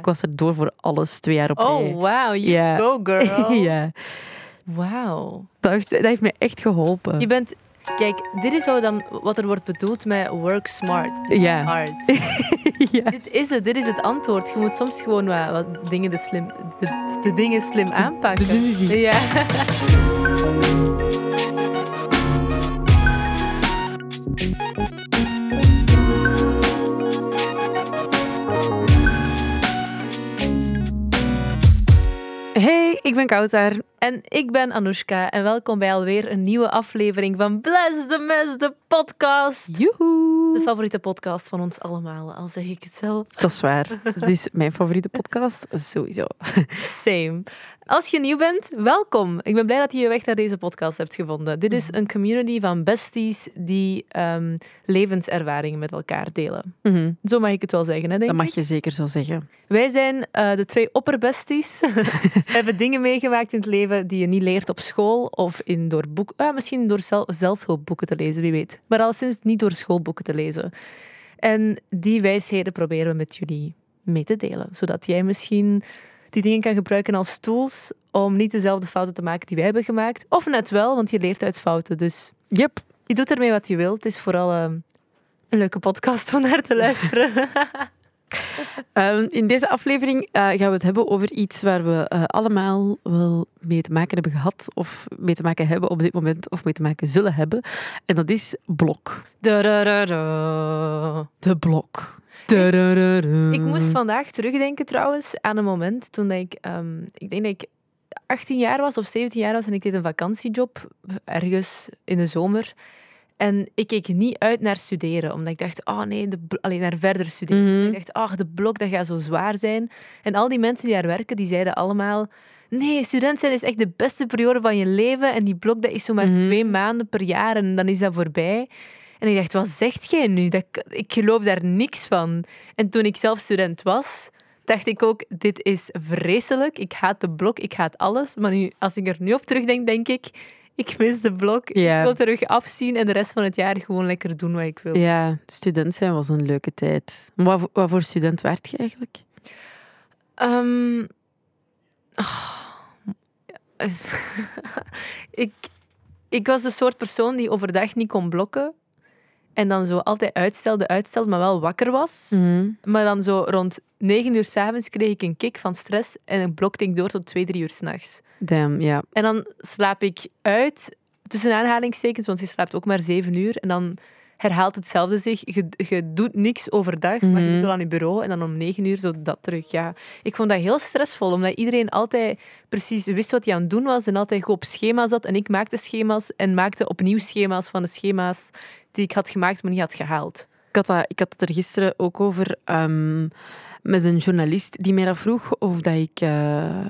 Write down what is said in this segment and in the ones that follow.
Ik was er door voor alles twee jaar op rij. Oh, wow. You Ja. go, girl. ja, Wauw. dat heeft, dat heeft mij echt geholpen. Je bent... Kijk, dit is zo dan wat er wordt bedoeld met work smart. Ja. Hard. ja. dit is het. Dit is het antwoord. Je moet soms gewoon wat, wat dingen, de, slim, de, de dingen slim aanpakken. Ja. Hey, ik ben Kouter. En ik ben Anoushka en welkom bij alweer een nieuwe aflevering van Bless the Mess, de podcast. Joehoe. De favoriete podcast van ons allemaal, al zeg ik het zelf. Dat is waar. Dat is mijn favoriete podcast. Sowieso. Same. Als je nieuw bent, welkom. Ik ben blij dat je je weg naar deze podcast hebt gevonden. Dit is een community van besties die ehm, levenservaringen met elkaar delen. Mhm. Zo mag ik het wel zeggen, hè, denk Dat mag ik. je zeker zo zeggen. Wij zijn eh, de twee opperbesties. We hebben dingen meegemaakt in het leven die je niet leert op school of in door boek, ah, misschien door zel- zelfhulpboeken te lezen, wie weet. Maar alleszins niet door schoolboeken te lezen. En die wijsheden proberen we met jullie mee te delen, zodat jij misschien die dingen kan gebruiken als tools om niet dezelfde fouten te maken die wij hebben gemaakt. Of net wel, want je leert uit fouten. Dus Yep. je doet ermee wat je wilt. Het is vooral eh, een leuke podcast om naar te luisteren. Ehm, in deze aflevering eh, gaan we het hebben over iets waar we eh, allemaal wel mee te maken hebben gehad, of mee te maken hebben op dit moment, of mee te maken zullen hebben. En dat is blok. De blok. Ik moest vandaag terugdenken trouwens aan een moment toen ik, ehm, ik denk dat ik 18 jaar was of 17 jaar was en ik deed een vakantiejob ergens in de zomer. En ik keek niet uit naar studeren, omdat ik dacht, oh nee, de, alleen naar verder studeren. Mhm. Ik dacht, ach, de blok, dat gaat zo zwaar zijn. En al die mensen die daar werken, die zeiden allemaal, nee, student zijn is echt de beste periode van je leven. En die blok, dat is zomaar Mhm. twee maanden per jaar en dan is dat voorbij. En ik dacht, wat zegt jij nu? Dat, ik geloof daar niks van. En toen ik zelf student was, dacht ik ook, dit is vreselijk. Ik haat de blok, ik haat alles. Maar nu, als ik er nu op terugdenk, denk ik, ik mis de blok. Ja. Ik wil terug afzien en de rest van het jaar gewoon lekker doen wat ik wil. Ja, student zijn was een leuke tijd. Wat, voor- wat voor student werd je eigenlijk? Ehm, ah. ik, ik was de soort persoon die overdag niet kon blokken. En dan zo altijd uitstelde, uitstelde, maar wel wakker was. Mhm. Maar dan zo rond negen uur s'avonds kreeg ik een kick van stress en dan blokte ik door tot twee, drie uur s'nachts. Damn, ja. En dan slaap ik uit, tussen aanhalingstekens, want je slaapt ook maar zeven uur. En dan herhaalt hetzelfde zich. Je, je doet niks overdag, maar je Mhm. zit wel aan je bureau. En dan om negen uur zo dat terug. Ja, ik vond dat heel stressvol, omdat iedereen altijd precies wist wat hij aan het doen was. En altijd goed op schema zat. En ik maakte schema's en maakte opnieuw schema's van de schema's die ik had gemaakt, maar niet had gehaald. Ik had, dat, ik had het er gisteren ook over ehm, met een journalist die mij dat vroeg of dat ik... eh,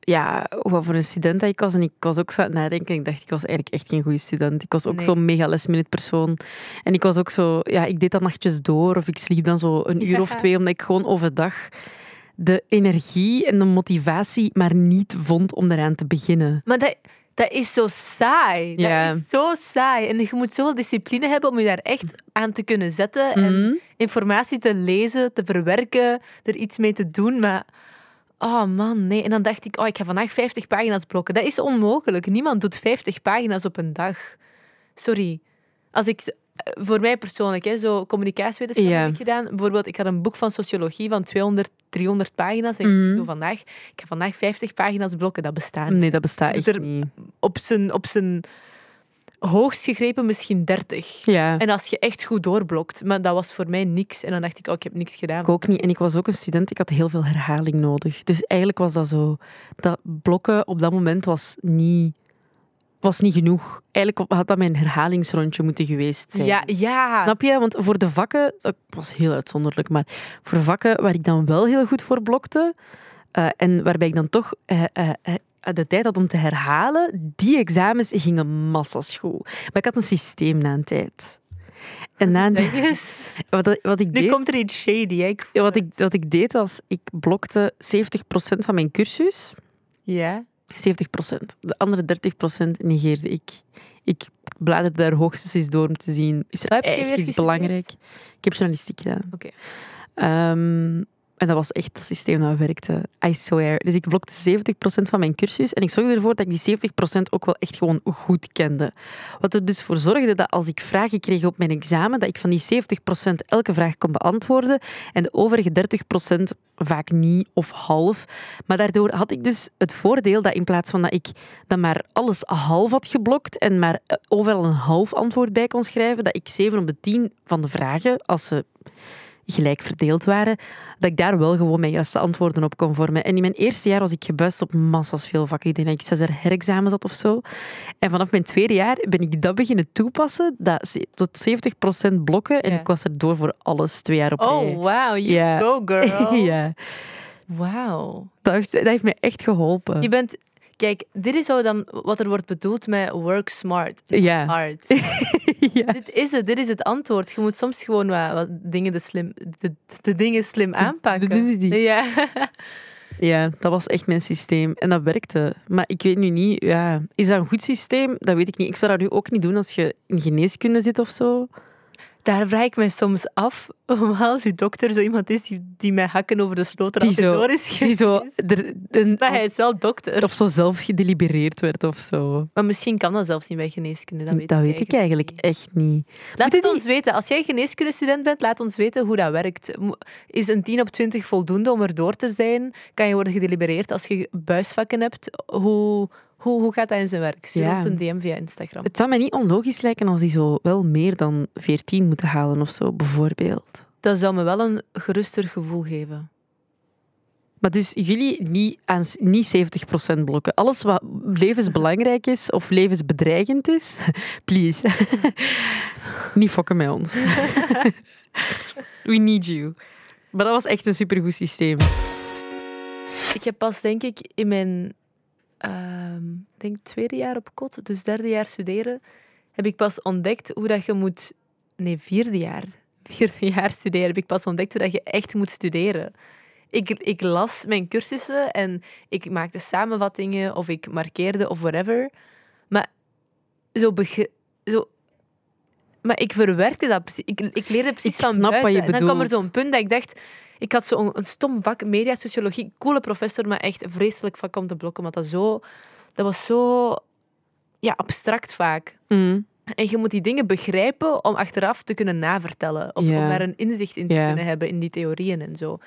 ja, wat voor een student dat ik was. En ik was ook zo aan het nadenken. Ik dacht, ik was eigenlijk echt geen goede student. Ik was ook Nee. zo'n mega last-minute persoon. En ik was ook zo... Ja, ik deed dat nachtjes door. Of ik sliep dan zo een uur Ja. of twee, omdat ik gewoon overdag de energie en de motivatie maar niet vond om eraan te beginnen. Maar dat, dat is zo saai. Dat is zo saai. En je moet zoveel discipline hebben om je daar echt aan te kunnen zetten. En Mhm. informatie te lezen, te verwerken, er iets mee te doen. Maar, oh man, nee. En dan dacht ik, oh, ik ga vandaag 50 pagina's blokken. Dat is onmogelijk. Niemand doet 50 pagina's op een dag. Sorry. Als ik, voor mij persoonlijk, hè, zo communicatiewetenschap Ja. heb ik gedaan. Bijvoorbeeld, ik had een boek van sociologie van 200, 300 pagina's. En Mhm. ik doe vandaag, ik ga vandaag 50 pagina's blokken. Dat bestaat niet Nee, dat bestaat echt er- niet. op zijn, op zijn hoogst gegrepen misschien 30. Ja. En als je echt goed doorblokt. Maar dat was voor mij niks. En dan dacht ik, oh, ik heb niks gedaan. Ik ook niet. En ik was ook een student, ik had heel veel herhaling nodig. Dus eigenlijk was dat zo... Dat blokken op dat moment was niet, was niet genoeg. Eigenlijk had dat mijn herhalingsrondje moeten geweest zijn. Ja, ja. Snap je? Want voor de vakken... Dat was heel uitzonderlijk, maar voor vakken waar ik dan wel heel goed voor blokte... eh, en waarbij ik dan toch eh, eh, de tijd had om te herhalen, die examens gingen massas goed. Maar ik had een systeem na een tijd. En na eens. wat, wat ik Nu deed... komt er iets shady. Hè? Ik wat, ik, wat ik deed was, ik blokte 70% van mijn cursus. Ja. 70%. De andere 30% negeerde ik. Ik bladerde daar hoogstens eens door om te zien. Is er echt iets belangrijk? Ik heb journalistiek gedaan. Oké. Ehm, En dat was echt het systeem dat werkte. I swear. Dus ik blokte 70% van mijn cursus. En ik zorgde ervoor dat ik die 70% ook wel echt gewoon goed kende. Wat er dus voor zorgde dat als ik vragen kreeg op mijn examen, dat ik van die 70% elke vraag kon beantwoorden. En de overige 30% vaak niet of half. Maar daardoor had ik dus het voordeel dat in plaats van dat ik dan maar alles half had geblokt en maar eh, overal een half antwoord bij kon schrijven, dat ik 7 op de 10 van de vragen, als ze gelijk verdeeld waren, dat ik daar wel gewoon mijn juiste antwoorden op kon vormen. En in mijn eerste jaar was ik gebuist op massas veel vakken. Ik denk dat ik zes er herexamen zat of zo. En vanaf mijn tweede jaar ben ik dat beginnen toepassen, dat tot 70% blokken. En Ja. ik was er door voor alles twee jaar op rij. Oh, wow. You go, girl. ja, Wauw. dat heeft, dat heeft mij echt geholpen. Je bent... Kijk, dit is zo dan wat er wordt bedoeld met work smart. Ja. Hard. ja. dit is het. Dit is het antwoord. Je moet soms gewoon wat, wat dingen, de, slim, de, de dingen slim aanpakken. de- de- de- Ja. ja, dat was echt mijn systeem. En dat werkte. Maar ik weet nu niet, ja, is dat een goed systeem? Dat weet ik niet. Ik zou dat nu ook niet doen als je in geneeskunde zit of zo. Daar vraag ik mij soms af, als uw dokter zo iemand is die, die met hakken over de sloot Die zo- door is Die zo, er, een, Maar hij is wel dokter. of zo zelf gedelibereerd werd of zo. Maar misschien kan dat zelfs niet bij geneeskunde. Dat weet, dat ik, weet ik eigenlijk niet. echt niet. Laat het ons weten. Als jij geneeskundestudent bent, laat ons weten hoe dat werkt. Is een 10 op 20 voldoende om er door te zijn? Kan je worden gedelibereerd als je buisvakken hebt? Hoe, hoe, hoe gaat dat in zijn werk? Stuur Ja. ons een DM via Instagram. Het zou mij niet onlogisch lijken als die zo wel meer dan 14 moeten halen of zo, bijvoorbeeld. Dat zou me wel een geruster gevoel geven. Maar dus jullie niet, aan, niet 70% blokken. Alles wat levensbelangrijk is of levensbedreigend is, please. niet fokken met ons. We need you. Maar dat was echt een supergoed systeem. Ik heb pas, denk ik, in mijn ehm, denk tweede jaar op kot, dus derde jaar studeren, heb ik pas ontdekt hoe dat je moet... Nee, vierde jaar. Vierde jaar studeren heb ik pas ontdekt hoe dat je echt moet studeren. Ik, ik las mijn cursussen en ik maakte samenvattingen of ik markeerde of whatever. Maar zo... zo maar ik verwerkte dat precies. Ik, ik leerde precies Ik van snap wat je en dan kwam er zo'n punt dat ik dacht... Ik had zo'n een stom vak, mediasociologie, coole professor, maar echt vreselijk vak om te blokken, omdat dat zo... Dat was zo... Ja, abstract vaak. Mm. En je moet die dingen begrijpen om achteraf te kunnen navertellen. Of om daar een inzicht in te kunnen hebben in die theorieën en zo.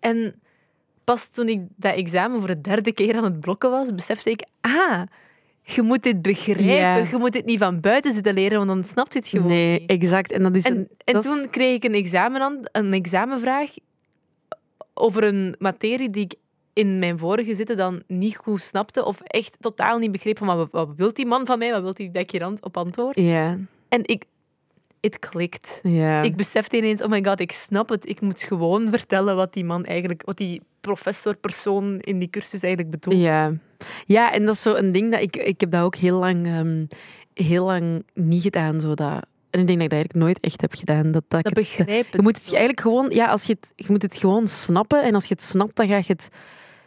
En pas toen ik dat examen voor de derde keer aan het blokken was, besefte ik... Ah, je moet dit begrijpen. Je moet dit niet van buiten zitten leren, want dan snapt je het gewoon Nee, niet. exact. En dat is En, een, en dat is- toen kreeg ik een, examen aan, een examenvraag over een materie die ik in mijn vorige zitten dan niet goed snapte of echt totaal niet begreep van wat, wat wil die man van mij, wat wil die dat ik hier aan- op antwoord. Ja, En ik, het klikt. Ik besefte ineens, oh my god, ik snap het. Ik moet gewoon vertellen wat die man eigenlijk, wat die professor, persoon in die cursus eigenlijk bedoelt. Ja. ja, en dat is zo een ding dat ik... Ik heb dat ook heel lang, ehm, heel lang niet gedaan. Zo dat, en ik denk dat ik dat eigenlijk nooit echt heb gedaan. Dat, dat het- begrijp ik. je moet het eigenlijk gewoon... Ja, als je, het, je moet het gewoon snappen. En als je het snapt, dan ga je het...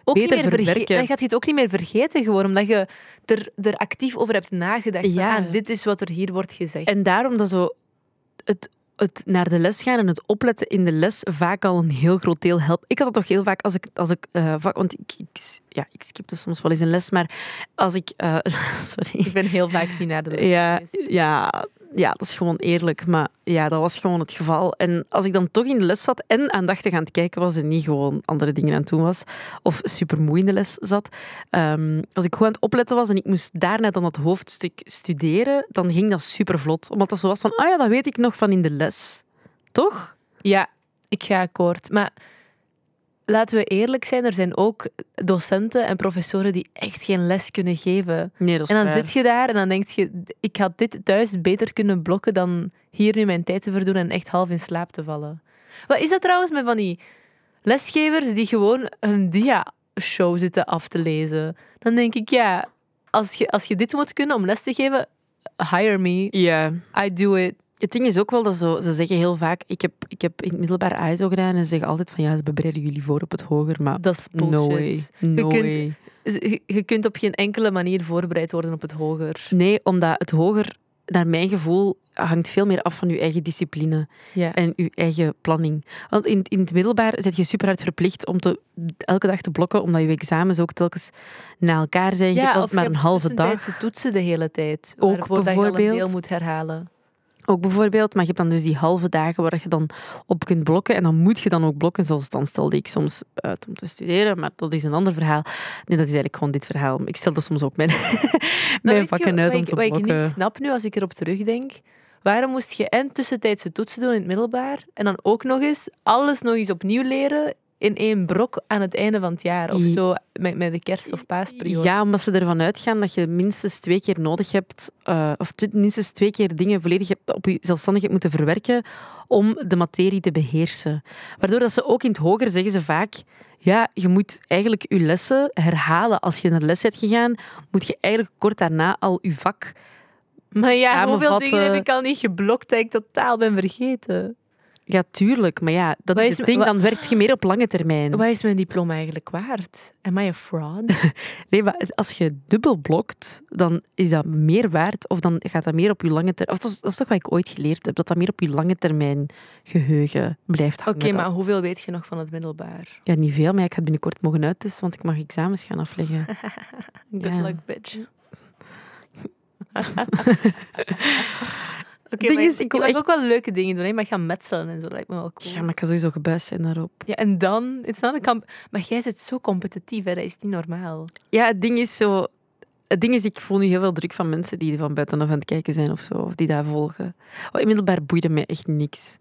ook niet beter meer verge- verwerken. Dan gaat je het ook niet meer vergeten gewoon, omdat je er, er actief over hebt nagedacht. van, Ja. ah, dit is wat er hier wordt gezegd. En daarom dat zo... Het, het naar de les gaan en het opletten in de les vaak al een heel groot deel helpt. Ik had het toch heel vaak als ik... Als ik eh, vak, want ik, ik, ja, ik skipte soms wel eens een les, maar als ik... eh, sorry. Ik ben heel vaak niet naar de les Ja, geweest. ja, ja, dat is gewoon eerlijk. Maar ja, dat was gewoon het geval. En als ik dan toch in de les zat en aandachtig aan het kijken was en niet gewoon andere dingen aan het doen was, of super moe in de les zat, ehm, als ik goed aan het opletten was en ik moest daarna dan dat hoofdstuk studeren, dan ging dat super vlot. Omdat dat zo was van, ah ja, dat weet ik nog van in de les. Toch? Ja, ik ga akkoord. Maar laten we eerlijk zijn, er zijn ook docenten en professoren die echt geen les kunnen geven. Nee, dat En dan zit je daar en dan denk je, ik had dit thuis beter kunnen blokken dan hier nu mijn tijd te verdoen en echt half in slaap te vallen. Wat is dat trouwens met van die lesgevers die gewoon een dia-show zitten af te lezen? Dan denk ik, ja, als je, als je dit moet kunnen om les te geven, hire me, Ja. I do it. Het ding is ook wel dat zo, ze zeggen heel vaak, ik heb, ik heb in het middelbaar ISO gedaan en ze zeggen altijd van ja, ze bereiden jullie voor op het hoger, maar Dat is bullshit. no kunt-. Je, je kunt op geen enkele manier voorbereid worden op het hoger. Nee, omdat het hoger naar mijn gevoel, hangt veel meer af van je eigen discipline Ja. en je eigen planning. Want in, in het middelbaar zit je super hard verplicht om te, elke dag te blokken, omdat je examens ook telkens na elkaar zijn. je hebt altijd of maar je een halve dag. toetsen de hele tijd. Ook dat je al een bijvoorbeeld. deel moet herhalen. Ook bijvoorbeeld, maar je hebt dan dus die halve dagen waar je dan op kunt blokken. En dan moet je dan ook blokken, zoals dan stelde ik soms uit om te studeren. Maar dat is een ander verhaal. Nee, dat is eigenlijk gewoon dit verhaal. Ik stelde soms ook mijn, mijn je vakken uit om ik, te wat ik blokken. niet snap nu, als ik erop terugdenk. Waarom moest je en tussentijdse toetsen doen in het middelbaar en dan ook nog eens alles nog eens opnieuw leren in één brok aan het einde van het jaar? Of zo met, met de kerst- of paasperiode. Ja, omdat ze ervan uitgaan dat je minstens twee keer nodig hebt, eh, of minstens twee keer dingen volledig hebt op je zelfstandigheid moeten verwerken om de materie te beheersen. Waardoor dat ze ook in het hoger zeggen ze vaak, ja, je moet eigenlijk je lessen herhalen. Als je naar les bent gegaan, moet je eigenlijk kort daarna al je vak... Maar ja, hoeveel dingen heb ik al niet geblokt dat ik totaal ben vergeten? Ja, tuurlijk, maar ja, dat Wat is het ding. Dan werkt je meer op lange termijn. Wat is mijn diploma eigenlijk waard? Am I a fraud? Nee, maar als je dubbel blokt, dan is dat meer waard. Of dan gaat dat meer op je lange termijn... Of dat is, dat is toch wat ik ooit geleerd heb. Dat dat meer op je lange termijn geheugen blijft Oké, hangen. maar Dat- hoeveel weet je nog van het middelbaar? Ja, niet veel, maar ik ga het binnenkort mogen uittesten, want ik mag examens gaan afleggen. Good Ja. luck, bitch. Oké, Ding maar is, ik wil echt- ook wel leuke dingen doen, hè, maar gaan metselen en zo lijkt me wel cool. Ja, maar ik ga sowieso gebuist zijn daarop. Ja, en dan, it's not a comp- maar jij zit zo competitief, hè, dat is niet normaal. Ja, het ding is zo... Het ding is, ik voel nu heel veel druk van mensen die van buitenaf aan het kijken zijn of zo, of die daar volgen. Oh, in middelbaar boeide mij echt niks.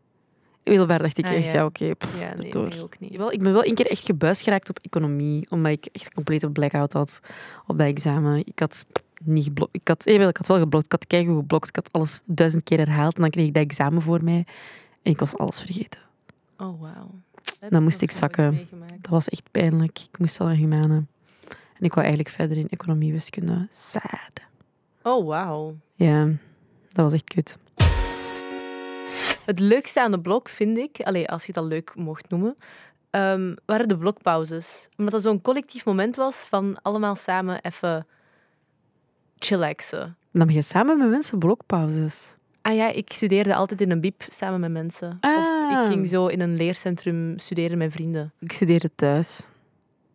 In middelbaar dacht ik Ah, echt, ja. ja, oké, pff, Ja, nee, mij ook niet. Jawel, ik ben wel een keer echt gebuist geraakt op economie, omdat ik echt een complete blackout had op dat examen. Ik had niet geblokt. Ik had, jawel, ik had wel geblokt. Ik had keigoed geblokt. Ik had alles duizend keer herhaald en dan kreeg ik dat examen voor mij. En ik was alles vergeten. Oh, wauw. Dat Dan moest ik zakken. Dat was echt pijnlijk. Ik moest al naar humane. En ik wou eigenlijk verder in economie, wiskunde. Sad. Oh, wauw. Ja, dat was echt kut. Het leukste aan de blok vind ik, allee, als je het al leuk mocht noemen, ehm, waren de blokpauzes. Omdat dat zo'n collectief moment was van allemaal samen even chillaxen. Dan ben je samen met mensen blokpauzes. Ah ja, ik studeerde altijd in een biep samen met mensen. Of Ah. ik ging zo in een leercentrum studeren met vrienden. Ik studeerde thuis.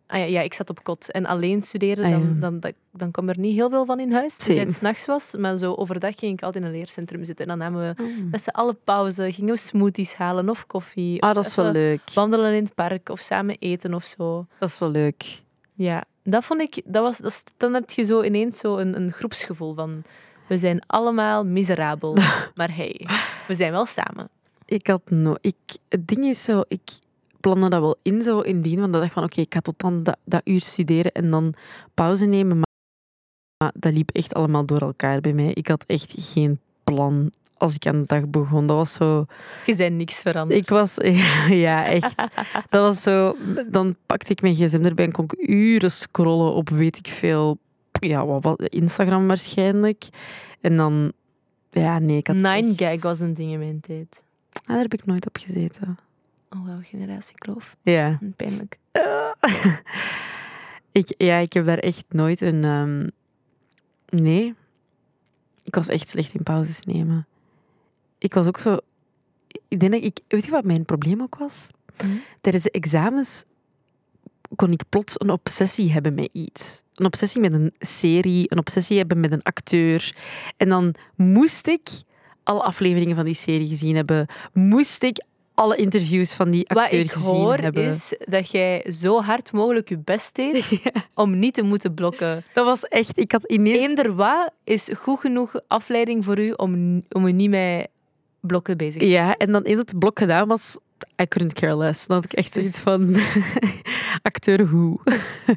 Ah ja, ja, ik zat op kot. En alleen studeren, Ah ja. dan, dan, dan, dan kwam er niet heel veel van in huis. Dus Same. het s'nachts was, maar zo overdag ging ik altijd in een leercentrum zitten. En dan namen we Oh. met z'n allen pauze, gingen we smoothies halen of koffie. Ah, of dat is wel leuk. Wandelen in het park of samen eten of zo. Dat is wel leuk. Ja, dat vond ik, dat was, dat dan heb je zo ineens zo een, een groepsgevoel van we zijn allemaal miserabel, maar hey, we zijn wel samen. Ik had no ik, het ding is zo, ik plande dat wel in zo in het begin van de dag van oké, ik ga tot dan dat, dat uur studeren en dan pauze nemen. Maar, maar dat liep echt allemaal door elkaar bij mij. Ik had echt geen plan als ik aan de dag begon. Dat was zo... Je bent niks veranderd. Ik was... Ja, echt. Dat was zo... Dan pakte ik mijn gsm erbij en kon ik uren scrollen op weet ik veel... Ja, wat, wat, Instagram waarschijnlijk. En dan... Ja, nee, ik had Nine echt- gag was een ding in mijn tijd. Ah, daar heb ik nooit op gezeten. Oh, wauw, generatiekloof. Ja. Pijnlijk. ik, ja, ik heb daar echt nooit een... ehm, Nee. Ik was echt slecht in pauzes nemen. Ik was ook zo... Ik denk dat ik... Weet je wat mijn probleem ook was? Hm? Tijdens de examens kon ik plots een obsessie hebben met iets. Een obsessie met een serie, een obsessie hebben met een acteur. En dan moest ik alle afleveringen van die serie gezien hebben. Moest ik alle interviews van die Wat acteur ik gezien hoor hebben. is dat jij zo hard mogelijk je best deed om niet te moeten blokken. Dat was echt... Ik had ineens... Eender wat is goed genoeg afleiding voor u om, om u niet met blokken bezig Ja, en dan eens het blok gedaan was, I couldn't care less. Dan had ik echt zoiets van acteur hoe.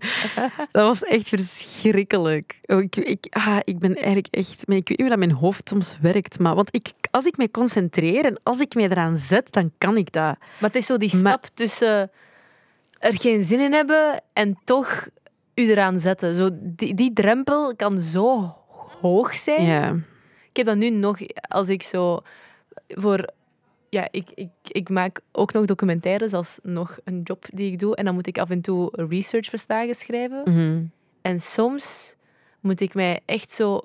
dat was echt verschrikkelijk. Oh, Ik, ik, ah, ik ben eigenlijk echt, ik weet niet hoe dat mijn hoofd soms werkt, maar want ik, als ik me concentreer en als ik me eraan zet, dan kan ik dat. Maar het is zo die Maar- stap tussen er geen zin in hebben en toch u eraan zetten. Zo, die, die drempel kan zo hoog zijn. Ik heb dat nu nog, als ik zo voor... Ja, ik, ik, ik maak ook nog documentaires als nog een job die ik doe. En dan moet ik af en toe researchverslagen schrijven. Mhm. En soms moet ik mij echt zo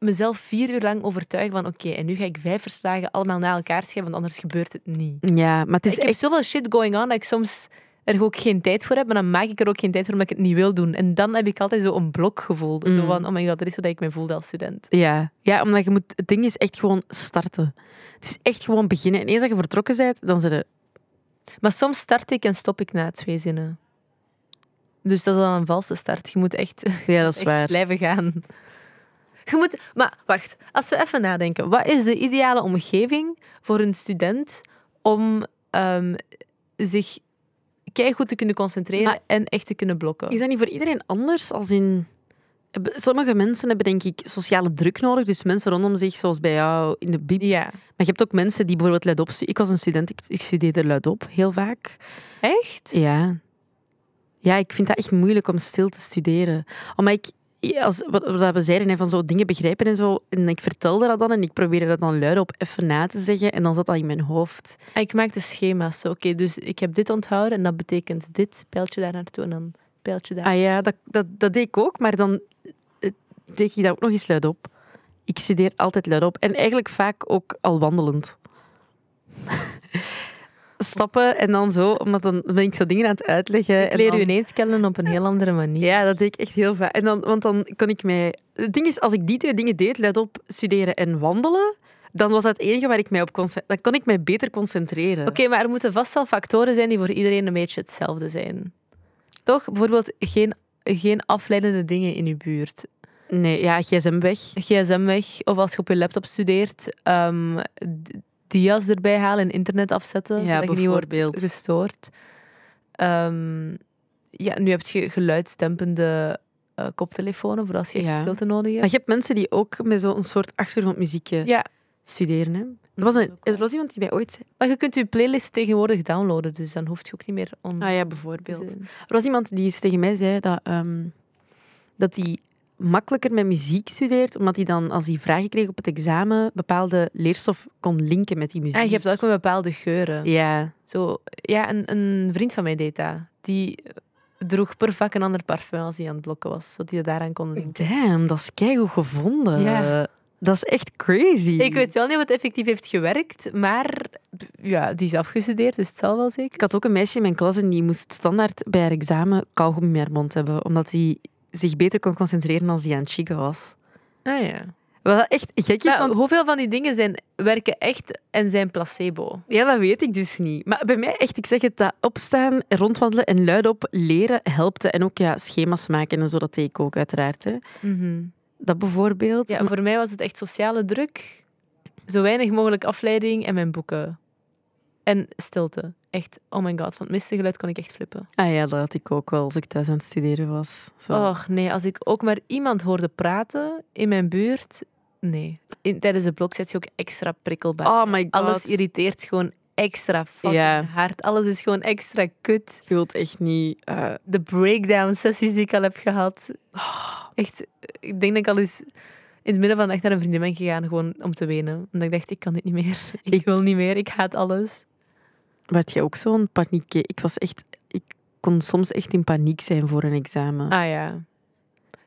mezelf vier uur lang overtuigen van oké, en nu ga ik vijf verslagen allemaal na elkaar schrijven, want anders gebeurt het niet. Ja, maar het is ik heb echt... zoveel shit going on dat ik soms er ook geen tijd voor heb, maar dan maak ik er ook geen tijd voor omdat ik het niet wil doen. En dan heb ik altijd zo een blokgevoel. Zo Mm. van, oh my god, dat is wat ik me voelde als student. Ja. ja, omdat je moet... Het ding is echt gewoon starten. Het is echt gewoon beginnen. En eens dat je vertrokken bent, dan zit je... Maar soms start ik en stop ik na twee zinnen. Dus dat is dan een valse start. Je moet echt, Ja, dat is echt waar. blijven gaan. Je moet, maar wacht, als we even nadenken. Wat is de ideale omgeving voor een student om ehm, zich goed te kunnen concentreren Maar- en echt te kunnen blokken? Is dat niet voor iedereen anders? Als in... Sommige mensen hebben denk ik sociale druk nodig. Dus mensen rondom zich, zoals bij jou in de bib. Ja. Maar je hebt ook mensen die bijvoorbeeld luidop... Ik was een student, ik, ik studeerde luidop heel vaak. Echt? Ja. Ja, ik vind dat echt moeilijk om stil te studeren. Omdat ik, als, wat, wat we zeiden, hè, van zo dingen begrijpen en zo. En ik vertelde dat dan en ik probeerde dat dan luidop even na te zeggen. En dan zat dat in mijn hoofd. Ik maakte schema's. Oké, dus ik heb dit onthouden en dat betekent dit. Pijltje daar naartoe en dan pijltje daar. Ah ja, dat, dat, dat deed ik ook. Maar dan eh, deed ik dat ook nog eens luidop. Ik studeer altijd luidop. En eigenlijk vaak ook al wandelend. Stappen en dan zo, omdat dan ben ik zo dingen aan het uitleggen. ik leer dan- u ineens kennen op een heel andere manier. Ja, dat deed ik echt heel vaak. En dan, want dan kon ik mij... Het ding is, als ik die twee dingen deed, let op, studeren en wandelen, dan was dat het enige waar ik mij op concentreerde. Dan kon ik mij beter concentreren. Oké, maar er moeten vast wel factoren zijn die voor iedereen een beetje hetzelfde zijn. Toch? Bijvoorbeeld geen, geen afleidende dingen in je buurt. Nee, ja, gsm weg. gsm weg, of als je op je laptop studeert, ehm dia's erbij halen en internet afzetten, Ja, zodat je niet wordt gestoord. Ehm, ja, nu heb je geluidstempende eh koptelefonen voor als je echt Ja. stilte nodig hebt. Maar je hebt mensen die ook met zo'n soort achtergrondmuziekje Ja, studeren. Hè? Er, was een, er was iemand die mij ooit zei... maar je kunt je playlist tegenwoordig downloaden, dus dan hoef je ook niet meer on Ah ja, bijvoorbeeld. Er was iemand die eens tegen mij zei dat ehm, dat hij makkelijker met muziek studeert, omdat hij dan, als hij vragen kreeg op het examen, bepaalde leerstof kon linken met die muziek. En Ah, je hebt ook met bepaalde geuren. Ja, Zo, ja, een, een vriend van mij deed dat. Die droeg per vak een ander parfum als hij aan het blokken was, zodat hij daaraan kon linken. damn, dat is keigoed gevonden. Ja. Dat is echt crazy. Ik weet wel niet wat effectief heeft gewerkt, maar ja, die is afgestudeerd, dus het zal wel zeker. Ik had ook een meisje in mijn klas en die moest standaard bij haar examen kauwgom in haar mond hebben, omdat hij zich beter kon concentreren als hij aan het chicken was. Ah ja. Wat echt gek is, Maar want hoeveel van die dingen zijn, werken echt en zijn placebo? Ja, dat weet ik dus niet. Maar bij mij echt, ik zeg het, dat opstaan, rondwandelen en luidop leren helpte. En ook ja, schema's maken en zo, dat deed ik ook uiteraard. Hè. Dat bijvoorbeeld. Ja, Maar- voor mij was het echt sociale druk, zo weinig mogelijk afleiding en mijn boeken. En stilte. Echt, oh my god, van het mistengeluid kon ik echt flippen. Ah ja, dat had ik ook wel als ik thuis aan het studeren was. Zo. Och nee, als ik ook maar iemand hoorde praten in mijn buurt, nee. In, tijdens de blok zit je ook extra prikkelbaar. Oh my god. Alles irriteert gewoon extra fucking Ja. hard. Alles is gewoon extra kut. Je wilt echt niet... eh, De breakdown sessies die ik al heb gehad. Echt, ik denk dat ik al eens in het midden van de nacht naar een vriendin ben gegaan gewoon om te wenen. Omdat ik dacht, ik kan dit niet meer. Ik, wil niet meer. Ik haat alles. werd je ook zo'n paniek? Ik was echt... Ik kon soms echt in paniek zijn voor een examen. Ah ja,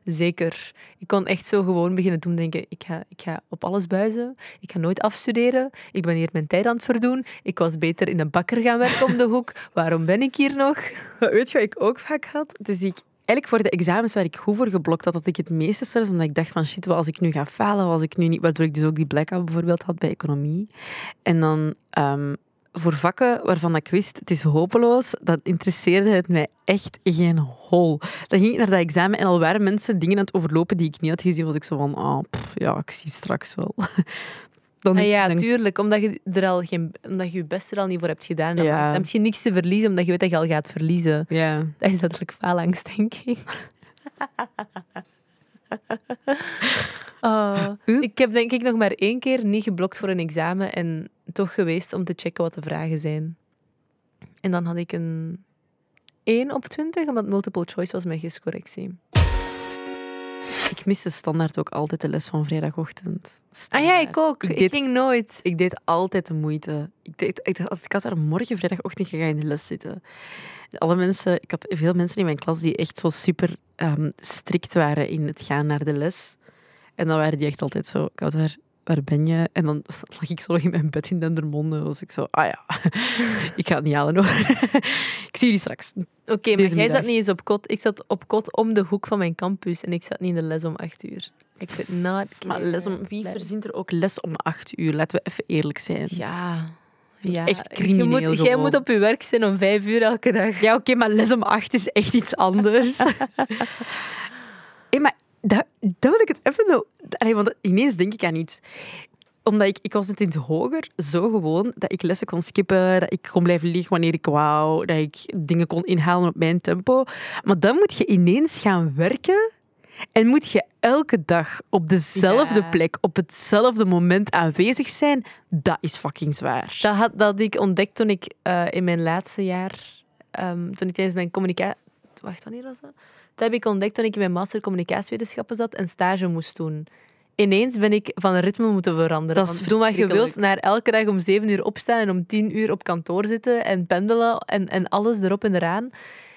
zeker. Ik kon echt zo gewoon beginnen doen denken, ik ga, ik ga op alles buizen. Ik ga nooit afstuderen. Ik ben hier mijn tijd aan het verdoen. Ik was beter in een bakker gaan werken om de hoek. Waarom ben ik hier nog? Weet je wat ik ook vaak had? Dus ik, eigenlijk voor de examens waar ik goed voor geblokt had, had ik het meeste stress, omdat ik dacht van shit, wat als ik nu ga falen, wat als ik nu niet... Waardoor ik dus ook die blackout bijvoorbeeld had bij economie. En dan ehm, voor vakken waarvan ik wist, het is hopeloos, dat interesseerde het mij echt geen hol. Dan ging ik naar dat examen en al waren mensen dingen aan het overlopen die ik niet had gezien, was ik zo van, ah, ja, ik zie straks wel. Dan, Ah ja, dan- tuurlijk. Omdat je, er al geen, omdat je je best er al niet voor hebt gedaan. Dan, Ja. dan heb je niks te verliezen, omdat je weet dat je al gaat verliezen. ja. Dat is letterlijk faalangst, denk ik. Oh, ik heb denk ik nog maar één keer niet geblokt voor een examen en toch geweest om te checken wat de vragen zijn. En dan had ik een 1 op 20, omdat multiple choice was mijn giscorrectie. Ik miste standaard ook altijd de les van vrijdagochtend. Ah ja, ik ook. Ik Ik, deed- ging nooit. Ik deed altijd de moeite. Ik, deed, ik, ik had daar morgen vrijdagochtend gegaan in de les zitten. Alle mensen, ik had veel mensen in mijn klas die echt zo super ehm, strikt waren in het gaan naar de les. En dan waren die echt altijd zo, koud waar, waar ben je? En dan lag ik zo nog in mijn bed in Dendermonde. was ik zo, ah ja, ik ga het niet halen hoor. ik zie jullie straks. Oké, maar jij middag. zat niet eens op kot. Ik zat op kot om de hoek van mijn campus en ik zat niet in de les om acht uur. Ik vind not Maar les om, wie verzint er ook les om acht uur? Laten we even eerlijk zijn. Ja. ja. Echt Je crimineel moet, jij moet op je werk zijn om vijf uur elke dag. Ja, oké, maar les om acht is echt iets anders. Dat, dat wil ik het even... Allee, want ineens denk ik aan iets. Omdat ik, ik was het in het hoger zo gewoon dat ik lessen kon skippen, dat ik kon blijven liggen wanneer ik wou, dat ik dingen kon inhalen op mijn tempo. Maar dan moet je ineens gaan werken en moet je elke dag op dezelfde Ja. plek, op hetzelfde moment aanwezig zijn. Dat is fucking zwaar. Dat had, dat ik ontdekt toen ik eh, in mijn laatste jaar, ehm, toen ik tijdens mijn communicatie... Wacht, wanneer was dat? Dat heb ik ontdekt toen ik in mijn master communicatiewetenschappen zat en stage moest doen. Ineens ben ik van ritme moeten veranderen. Dat is doe wat je wilt, naar elke dag om zeven uur opstaan en om tien uur op kantoor zitten en pendelen en, en alles erop en eraan.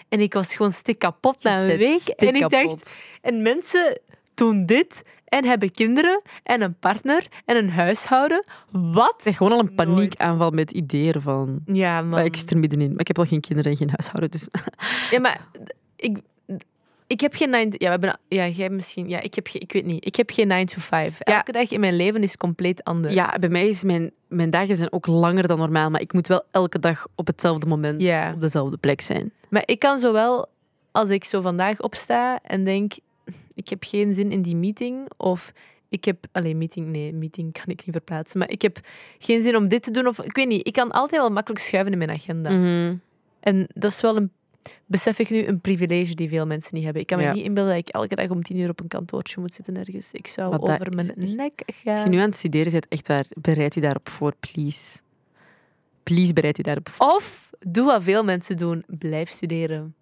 En ik was gewoon stik kapot na een week. En ik dacht, en mensen doen dit en hebben kinderen en een partner en een huishouden. Wat? Het is gewoon al een paniekaanval met ideeën van... Ja, man. Maar ik zit er middenin. Maar ik heb wel geen kinderen en geen huishouden, dus... Ja, maar ik, ik heb geen 9 Ja, we hebben, ja, jij misschien. Ja, ik heb geen, ik weet niet. Ik heb geen 9 to 5. Ja. Elke dag in mijn leven is compleet anders. Ja, bij mij is mijn, mijn dagen zijn ook langer dan normaal, maar ik moet wel elke dag op hetzelfde moment Ja. op dezelfde plek zijn. Maar ik kan zowel als ik zo vandaag opsta en denk, ik heb geen zin in die meeting of ik heb alleen meeting, nee, meeting kan ik niet verplaatsen, maar ik heb geen zin om dit te doen of ik weet niet. Ik kan altijd wel makkelijk schuiven in mijn agenda. Mhm. En dat is wel een, besef ik nu, een privilege die veel mensen niet hebben. Ik kan me Ja. niet inbeelden dat ik elke dag om tien uur op een kantoortje moet zitten ergens. Ik zou over mijn echt- nek Als gaan. je nu aan het studeren bent, echt waar, bereid u daarop voor, please. Please, bereid u daarop voor. Of doe wat veel mensen doen, blijf studeren.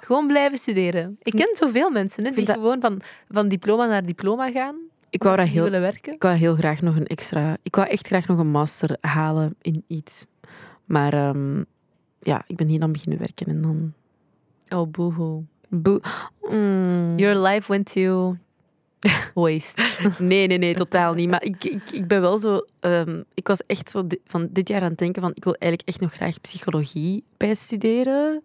Gewoon blijven studeren. Ik ken zoveel mensen hè, die dat- gewoon van, van diploma naar diploma gaan. Ik wou, dat heel, willen werken. ik wou heel graag nog een extra... Ik wou echt graag nog een master halen in iets. Maar ehm, ja, ik ben hier dan beginnen werken en dan... Oh, boohoo. Boe. Mm. Your life went to waste. Nee, nee, nee, totaal niet. Maar ik, ik, ik ben wel zo... ehm, ik was echt zo di- van dit jaar aan het denken van... Ik wil eigenlijk echt nog graag psychologie bijstuderen.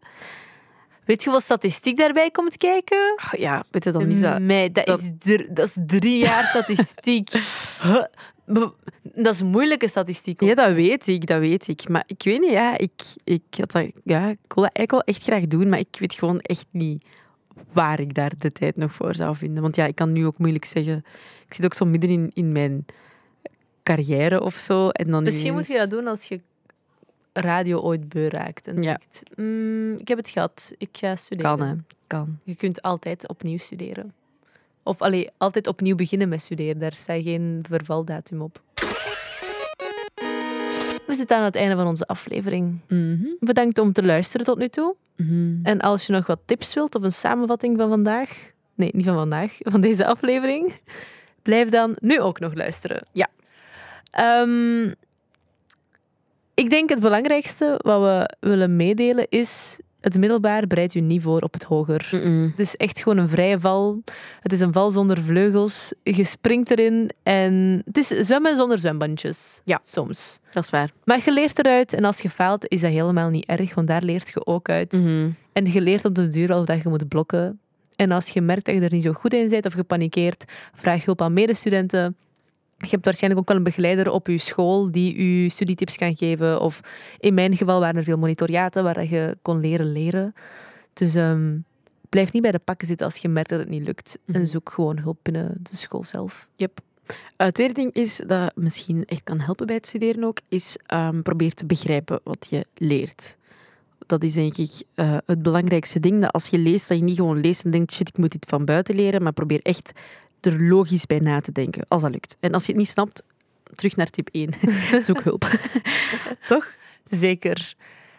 Weet je hoeveel statistiek daarbij komt kijken? Ja, weet je, dan is dat... Nee, dat, dat- Is dat is drie jaar statistiek. Dat is moeilijke statistiek. Ja, dat weet ik, dat weet ik. Maar ik weet niet, ja, ik, ik, had dat, ja, ik wil dat eigenlijk wel echt graag doen, maar ik weet gewoon echt niet waar ik daar de tijd nog voor zou vinden. Want ja, ik kan nu ook moeilijk zeggen... Ik zit ook zo midden in, in mijn carrière of zo. En dan Misschien moet je dat doen als je radio ooit beu raakt. En Ja. denkt, "Mm, ik heb het gehad, ik ga studeren. Kan, hè. Kan. Je kunt altijd opnieuw studeren. Of allee, altijd opnieuw beginnen met studeren. Daar staat geen vervaldatum op. We zitten aan het einde van onze aflevering. Mhm, Bedankt om te luisteren tot nu toe. mhm. En als je nog wat tips wilt of een samenvatting van vandaag... Nee, niet van vandaag, van deze aflevering. Blijf dan nu ook nog luisteren. Ja. Ehm, ik denk het belangrijkste wat we willen meedelen is... Het middelbaar bereidt u niet voor op het hoger. Mm-mm. Het is echt gewoon een vrije val. Het is een val zonder vleugels. Je springt erin en het is zwemmen zonder zwembandjes. Ja. Soms. Dat is waar. Maar je leert eruit en als je faalt is dat helemaal niet erg, want daar leert je ook uit. Mhm. En je leert op de duur wel dat je moet blokken. En als je merkt dat je er niet zo goed in bent of gepanikeerd, vraag hulp aan medestudenten. Je hebt waarschijnlijk ook wel een begeleider op je school die je studietips kan geven. Of in mijn geval waren er veel monitoriaten waar dat je kon leren leren. Dus ehm, blijf niet bij de pakken zitten als je merkt dat het niet lukt. Mhm. En zoek gewoon hulp binnen de school zelf. Yep. Uh, het tweede ding is dat misschien echt kan helpen bij het studeren ook, is ehm, probeer te begrijpen wat je leert. Dat is denk ik eh, het belangrijkste ding. Dat als je leest, dat je niet gewoon leest en denkt, shit, ik moet dit van buiten leren, maar probeer echt er logisch bij na te denken, als dat lukt. En als je het niet snapt, terug naar tip 1. Zoek hulp. Toch? Zeker.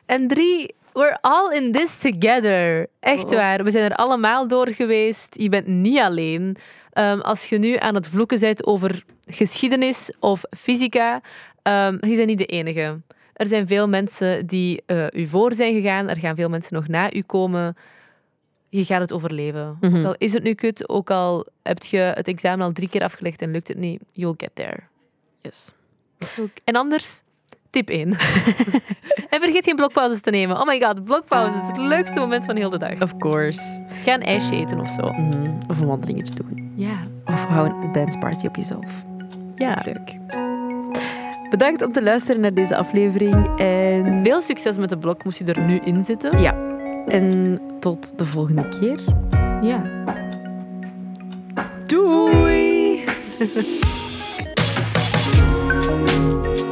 En drie, we're all in this together. Echt Oh. waar. We zijn er allemaal door geweest. Je bent niet alleen. Ehm, als je nu aan het vloeken bent over geschiedenis of fysica, ehm je bent niet de enige. Er zijn veel mensen die eh, u voor zijn gegaan. Er gaan veel mensen nog na u komen. Je gaat het overleven. Ook al is het nu kut, ook al heb je het examen al drie keer afgelegd en lukt het niet, you'll get there. Yes. En anders, tip 1. en vergeet geen blokpauzes te nemen. Oh my god, blokpauzes is het leukste moment van heel de dag. Of course. Ga een ijsje eten of zo. Mhm. Of een wandelingetje doen. Ja. Of hou een dance party op jezelf. Ja. Leuk. Bedankt om te luisteren naar deze aflevering. En, Veel succes met de blok, moest je er nu in zitten. ja. En tot de volgende keer. Ja. Doei!